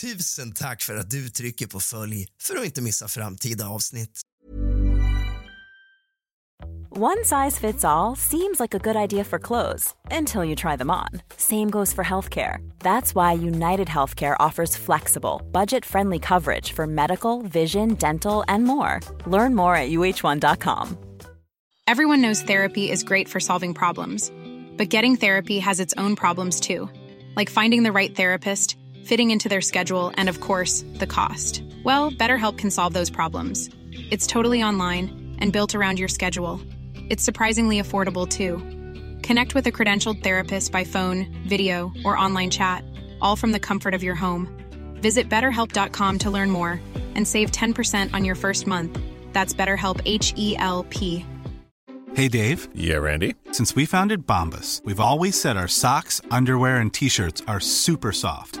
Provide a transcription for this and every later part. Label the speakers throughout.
Speaker 1: Tusen tack för att du trycker på följ för att inte missa framtida avsnitt.
Speaker 2: One size fits all seems like a good idea for clothes until you try them on. Same goes for healthcare. That's why United Healthcare offers flexible, budget friendly coverage for medical, vision, dental, and more. Learn more at uh1.com.
Speaker 3: Everyone knows therapy is great for solving problems, but getting therapy has its own problems too, like finding the right therapist, fitting into their schedule, and of course, the cost. Well, BetterHelp can solve those problems. It's totally online and built around your schedule. It's surprisingly affordable too. Connect with a credentialed therapist by phone, video, or online chat, all from the comfort of your home. Visit betterhelp.com to learn more and save 10% on your first month. That's BetterHelp H E L P.
Speaker 4: Hey Dave.
Speaker 5: Yeah, Randy.
Speaker 4: Since we founded Bombus, we've always said our socks, underwear, and t shirts are super soft.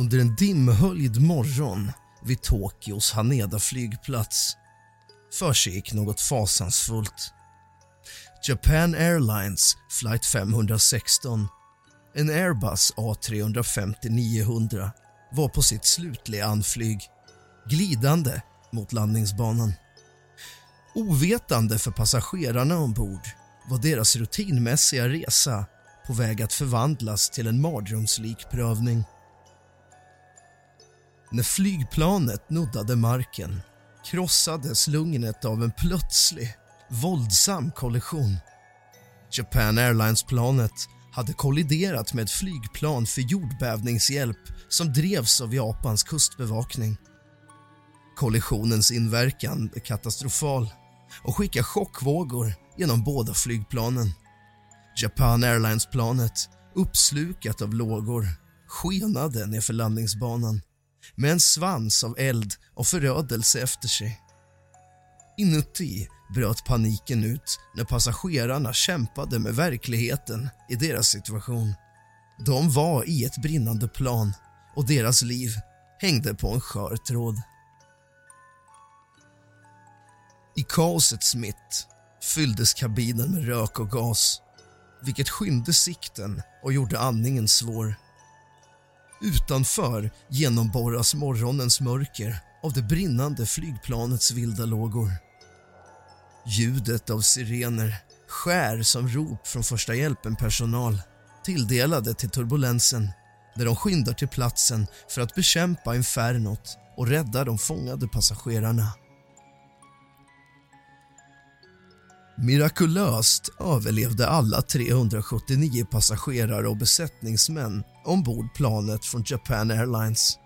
Speaker 1: Under en dimhöljd morgon vid Tokyos Haneda flygplats försiggick något fasansfullt. Japan Airlines flight 516, en Airbus A350-900 var på sitt slutliga anflyg, glidande mot landningsbanan. Ovetande för passagerarna ombord var deras rutinmässiga resa på väg att förvandlas till en mardrömslik prövning. När flygplanet nuddade marken krossades lugnet av en plötslig, våldsam kollision. Japan Airlines-planet hade kolliderat med ett flygplan för jordbävningshjälp som drevs av Japans kustbevakning. Kollisionens inverkan är katastrofal och skickar chockvågor genom båda flygplanen. Japan Airlines-planet, uppslukat av lågor, skenade nerför landningsbanan med en svans av eld och förödelse efter sig. Inuti bröt paniken ut när passagerarna kämpade med verkligheten i deras situation. De var i ett brinnande plan och deras liv hängde på en skör tråd. I kaosets mitt fylldes kabinen med rök och gas vilket skymde sikten och gjorde andningen svår. Utanför genomborras morgonens mörker av det brinnande flygplanets vilda lågor. Ljudet av sirener skär som rop från första hjälpen-personal tilldelade till turbulensen där de skyndar till platsen för att bekämpa infernot och rädda de fångade passagerarna. Mirakulöst överlevde alla 379 passagerare och besättningsmän ombord planet från Japan Airlines.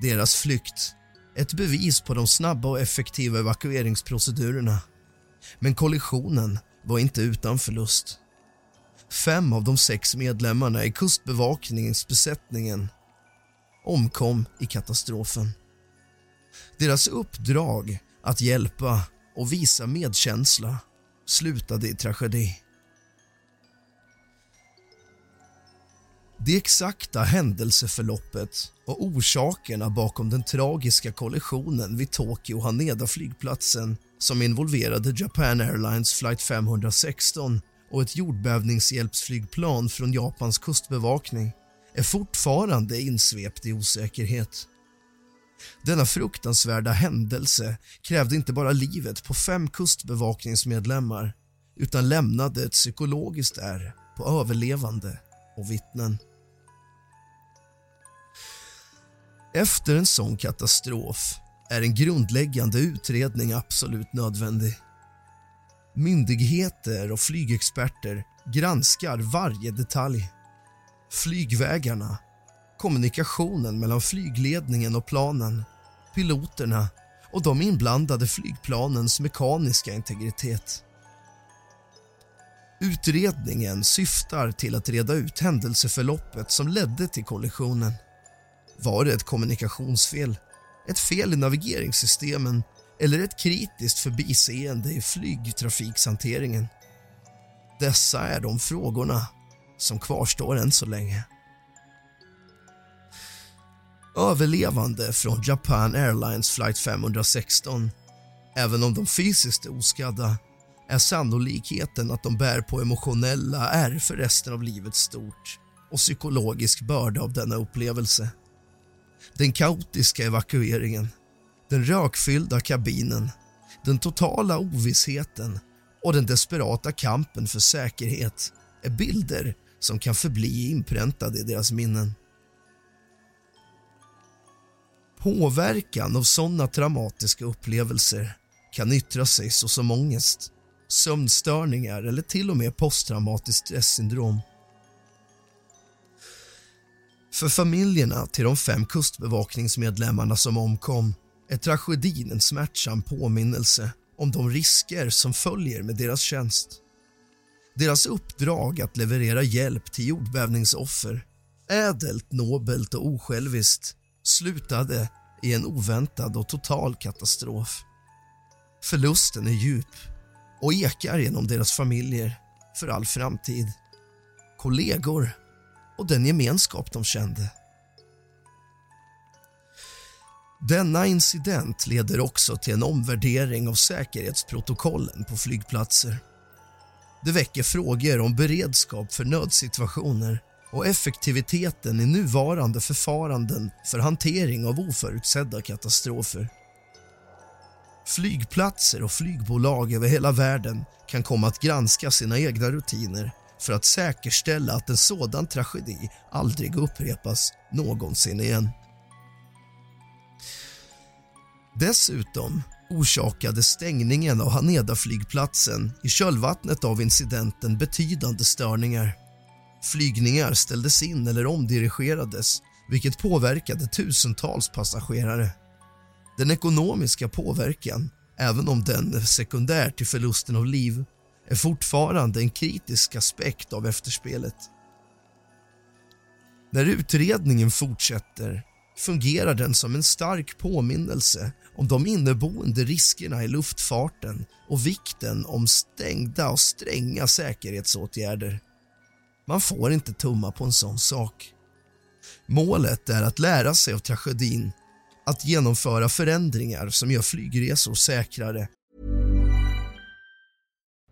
Speaker 1: Deras flykt ett bevis på de snabba och effektiva evakueringsprocedurerna. Men kollisionen var inte utan förlust. Fem av de sex medlemmarna i kustbevakningsbesättningen omkom i katastrofen. Deras uppdrag att hjälpa och visa medkänsla slutade i tragedi. Det exakta händelseförloppet och orsakerna bakom den tragiska kollisionen vid Tokyo Haneda-flygplatsen som involverade Japan Airlines flight 516 och ett jordbävningshjälpsflygplan från Japans kustbevakning är fortfarande insvept i osäkerhet. Denna fruktansvärda händelse krävde inte bara livet på fem kustbevakningsmedlemmar utan lämnade ett psykologiskt ärr på överlevande och vittnen. Efter en sån katastrof är en grundläggande utredning absolut nödvändig. Myndigheter och flygexperter granskar varje detalj. Flygvägarna, kommunikationen mellan flygledningen och planen, piloterna och de inblandade flygplanens mekaniska integritet. Utredningen syftar till att reda ut händelseförloppet som ledde till kollisionen. Var det ett kommunikationsfel, ett fel i navigeringssystemen eller ett kritiskt förbiseende i flygtrafikshanteringen? Dessa är de frågorna som kvarstår än så länge. Överlevande från Japan Airlines flight 516 Även om de fysiskt är oskadda är sannolikheten att de bär på emotionella ärr för resten av livet stort och psykologisk börda av denna upplevelse. Den kaotiska evakueringen, den rökfyllda kabinen, den totala ovissheten och den desperata kampen för säkerhet är bilder som kan förbli inpräntade i deras minnen. Påverkan av sådana traumatiska upplevelser kan yttra sig såsom ångest, sömnstörningar eller till och med posttraumatiskt stressyndrom. För familjerna till de fem kustbevakningsmedlemmarna som omkom är tragedin en smärtsam påminnelse om de risker som följer med deras tjänst. Deras uppdrag att leverera hjälp till jordbävningsoffer, ädelt, nobelt och osjälviskt, slutade i en oväntad och total katastrof. Förlusten är djup och ekar genom deras familjer för all framtid. Kollegor och den gemenskap de kände. Denna incident leder också till en omvärdering av säkerhetsprotokollen på flygplatser. Det väcker frågor om beredskap för nödsituationer och effektiviteten i nuvarande förfaranden för hantering av oförutsedda katastrofer. Flygplatser och flygbolag över hela världen kan komma att granska sina egna rutiner för att säkerställa att en sådan tragedi aldrig upprepas någonsin igen. Dessutom orsakade stängningen av Haneda-flygplatsen i kölvattnet av incidenten betydande störningar. Flygningar ställdes in eller omdirigerades vilket påverkade tusentals passagerare. Den ekonomiska påverkan, även om den är sekundär till förlusten av liv är fortfarande en kritisk aspekt av efterspelet. När utredningen fortsätter fungerar den som en stark påminnelse om de inneboende riskerna i luftfarten och vikten om stängda och stränga säkerhetsåtgärder. Man får inte tumma på en sån sak. Målet är att lära sig av tragedin, att genomföra förändringar som gör flygresor säkrare.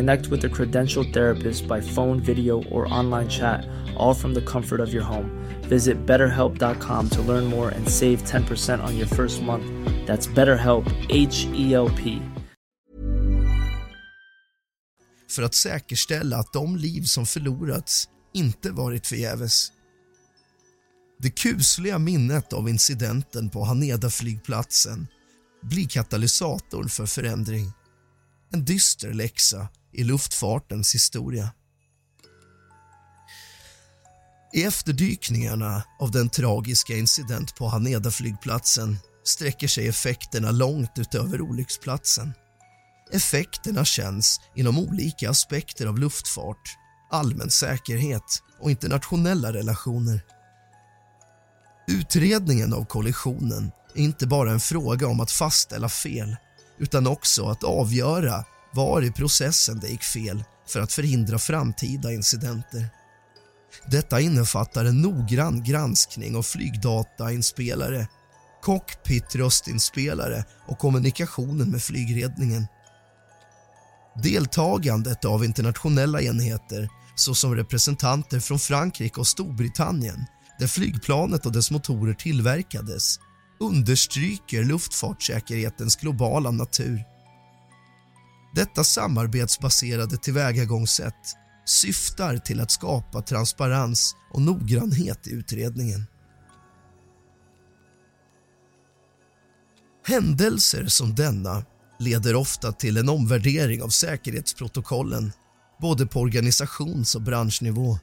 Speaker 6: Connect with a credentialed therapist by phone, video, or online chat, all from the comfort of your home. Visit betterhelp.com to learn more and save 10% on your first month. That's BetterHelp, H E L P.
Speaker 1: för att säkerställa att de liv som förlorats inte varit förgäves. Det kusliga minnet av incidenten på Haneda-flygplatsen blir katalysatorn för förändring. En dyster läxa i luftfartens historia. I efterdykningarna av den tragiska incident på Haneda-flygplatsen sträcker sig effekterna långt utöver olycksplatsen. Effekterna känns inom olika aspekter av luftfart, allmän säkerhet och internationella relationer. Utredningen av kollisionen är inte bara en fråga om att fastställa fel utan också att avgöra var i processen det gick fel för att förhindra framtida incidenter. Detta innefattar en noggrann granskning av flygdatainspelare, cockpit-röstinspelare och kommunikationen med flygledningen. Deltagandet av internationella enheter såsom representanter från Frankrike och Storbritannien där flygplanet och dess motorer tillverkades understryker luftfartssäkerhetens globala natur. Detta samarbetsbaserade tillvägagångssätt syftar till att skapa transparens och noggrannhet i utredningen. Händelser som denna leder ofta till en omvärdering av säkerhetsprotokollen både på organisations och branschnivå.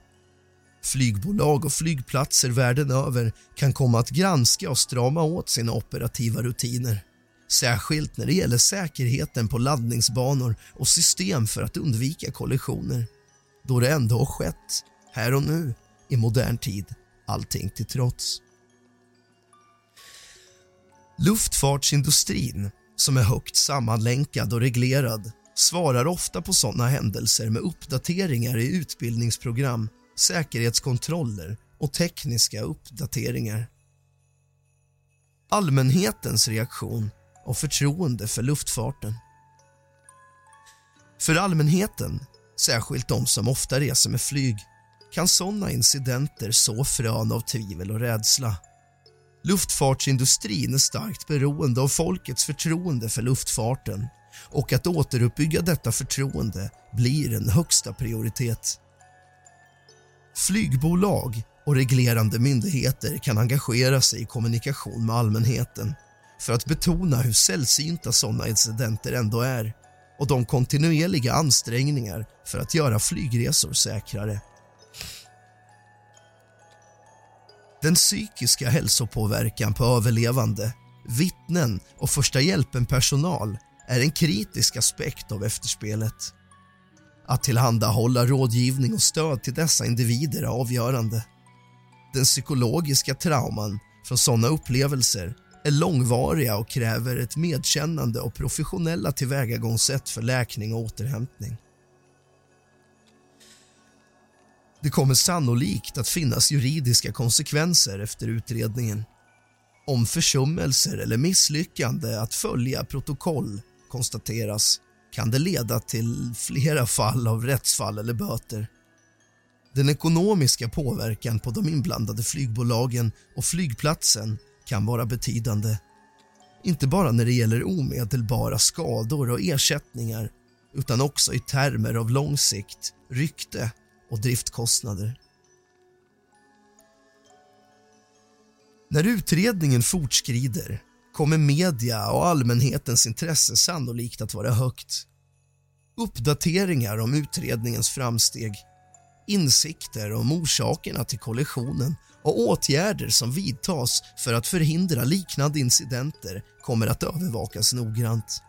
Speaker 1: Flygbolag och flygplatser världen över kan komma att granska och strama åt sina operativa rutiner. Särskilt när det gäller säkerheten på laddningsbanor och system för att undvika kollisioner. Då det ändå har skett, här och nu, i modern tid, allting till trots. Luftfartsindustrin, som är högt sammanlänkad och reglerad svarar ofta på sådana händelser med uppdateringar i utbildningsprogram, säkerhetskontroller och tekniska uppdateringar. Allmänhetens reaktion och förtroende för luftfarten. För allmänheten, särskilt de som ofta reser med flyg kan sådana incidenter så frön av tvivel och rädsla. Luftfartsindustrin är starkt beroende av folkets förtroende för luftfarten och att återuppbygga detta förtroende blir en högsta prioritet. Flygbolag och reglerande myndigheter kan engagera sig i kommunikation med allmänheten för att betona hur sällsynta sådana incidenter ändå är och de kontinuerliga ansträngningar för att göra flygresor säkrare. Den psykiska hälsopåverkan på överlevande, vittnen och första hjälpen-personal är en kritisk aspekt av efterspelet. Att tillhandahålla rådgivning och stöd till dessa individer är avgörande. Den psykologiska trauman från sådana upplevelser är långvariga och kräver ett medkännande och professionella tillvägagångssätt för läkning och återhämtning. Det kommer sannolikt att finnas juridiska konsekvenser efter utredningen. Om försummelser eller misslyckande att följa protokoll konstateras kan det leda till flera fall av rättsfall eller böter. Den ekonomiska påverkan på de inblandade flygbolagen och flygplatsen kan vara betydande. Inte bara när det gäller omedelbara skador och ersättningar utan också i termer av lång sikt, rykte och driftkostnader. När utredningen fortskrider kommer media och allmänhetens intresse sannolikt att vara högt. Uppdateringar om utredningens framsteg, insikter om orsakerna till kollisionen och åtgärder som vidtas för att förhindra liknande incidenter kommer att övervakas noggrant.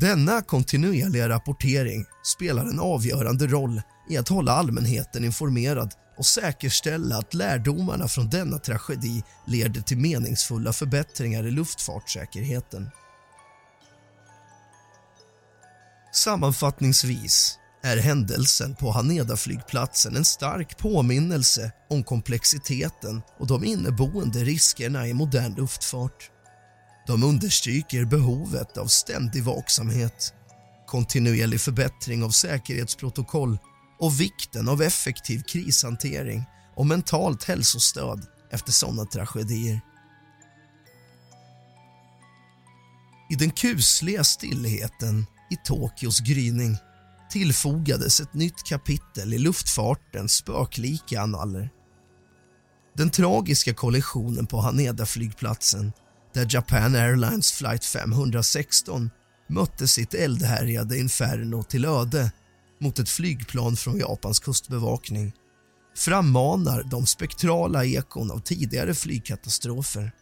Speaker 1: Denna kontinuerliga rapportering spelar en avgörande roll i att hålla allmänheten informerad och säkerställa att lärdomarna från denna tragedi leder till meningsfulla förbättringar i luftfartssäkerheten. Sammanfattningsvis är händelsen på Haneda-flygplatsen en stark påminnelse om komplexiteten och de inneboende riskerna i modern luftfart. De understryker behovet av ständig vaksamhet, kontinuerlig förbättring av säkerhetsprotokoll och vikten av effektiv krishantering och mentalt hälsostöd efter sådana tragedier. I den kusliga stillheten i Tokyos gryning tillfogades ett nytt kapitel i luftfartens spöklika annaler. Den tragiska kollisionen på Haneda-flygplatsen där Japan Airlines flight 516 mötte sitt eldhärjade Inferno till öde mot ett flygplan från Japans kustbevakning frammanar de spektrala ekon av tidigare flygkatastrofer.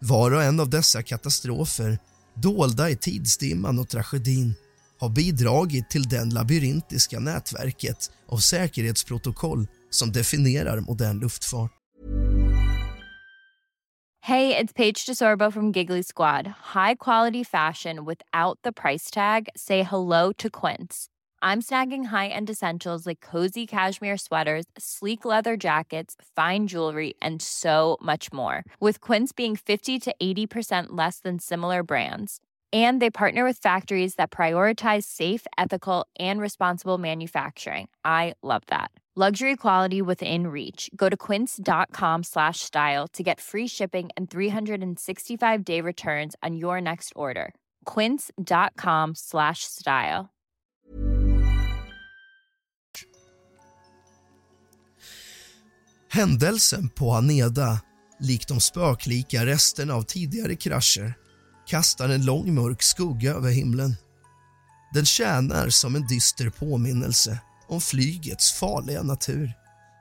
Speaker 1: Var och en av dessa katastrofer, dolda i tidsdimman och tragedin har bidragit till den labyrintiska nätverket av säkerhetsprotokoll som definierar modern luftfart.
Speaker 7: Hej, det är Paige DeSorbo från Giggly Squad. High quality fashion without the price tag. Say hello to Quince. I'm snagging high-end essentials like cozy cashmere sweaters, sleek leather jackets, fine jewelry, and so much more. With Quince being 50 to 80% less than similar brands. And they partner with factories that prioritize safe, ethical, and responsible manufacturing. I love that. Luxury quality within reach. Go to quince.com slash style to get free shipping and 365-day returns on your next order. quince.com slash style.
Speaker 1: Händelsen på Haneda, likt de spöklika resterna av tidigare krascher, kastar en lång mörk skugga över himlen. Den tjänar som en dyster påminnelse om flygets farliga natur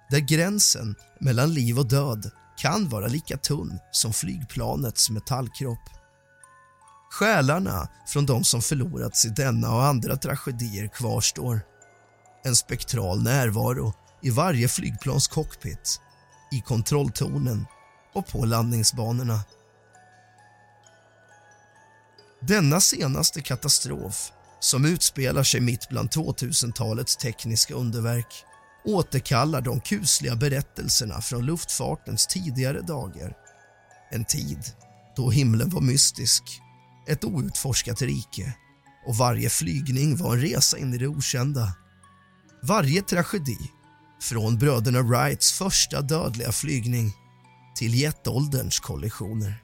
Speaker 1: där gränsen mellan liv och död kan vara lika tunn som flygplanets metallkropp. Själarna från de som förlorats i denna och andra tragedier kvarstår. En spektral närvaro i varje flygplans cockpit, i kontrolltornen och på landningsbanorna. Denna senaste katastrof, som utspelar sig mitt bland 2000-talets tekniska underverk återkallar de kusliga berättelserna från luftfartens tidigare dagar. En tid då himlen var mystisk, ett outforskat rike och varje flygning var en resa in i det okända. Varje tragedi, från bröderna Wrights första dödliga flygning till jetålderns kollisioner.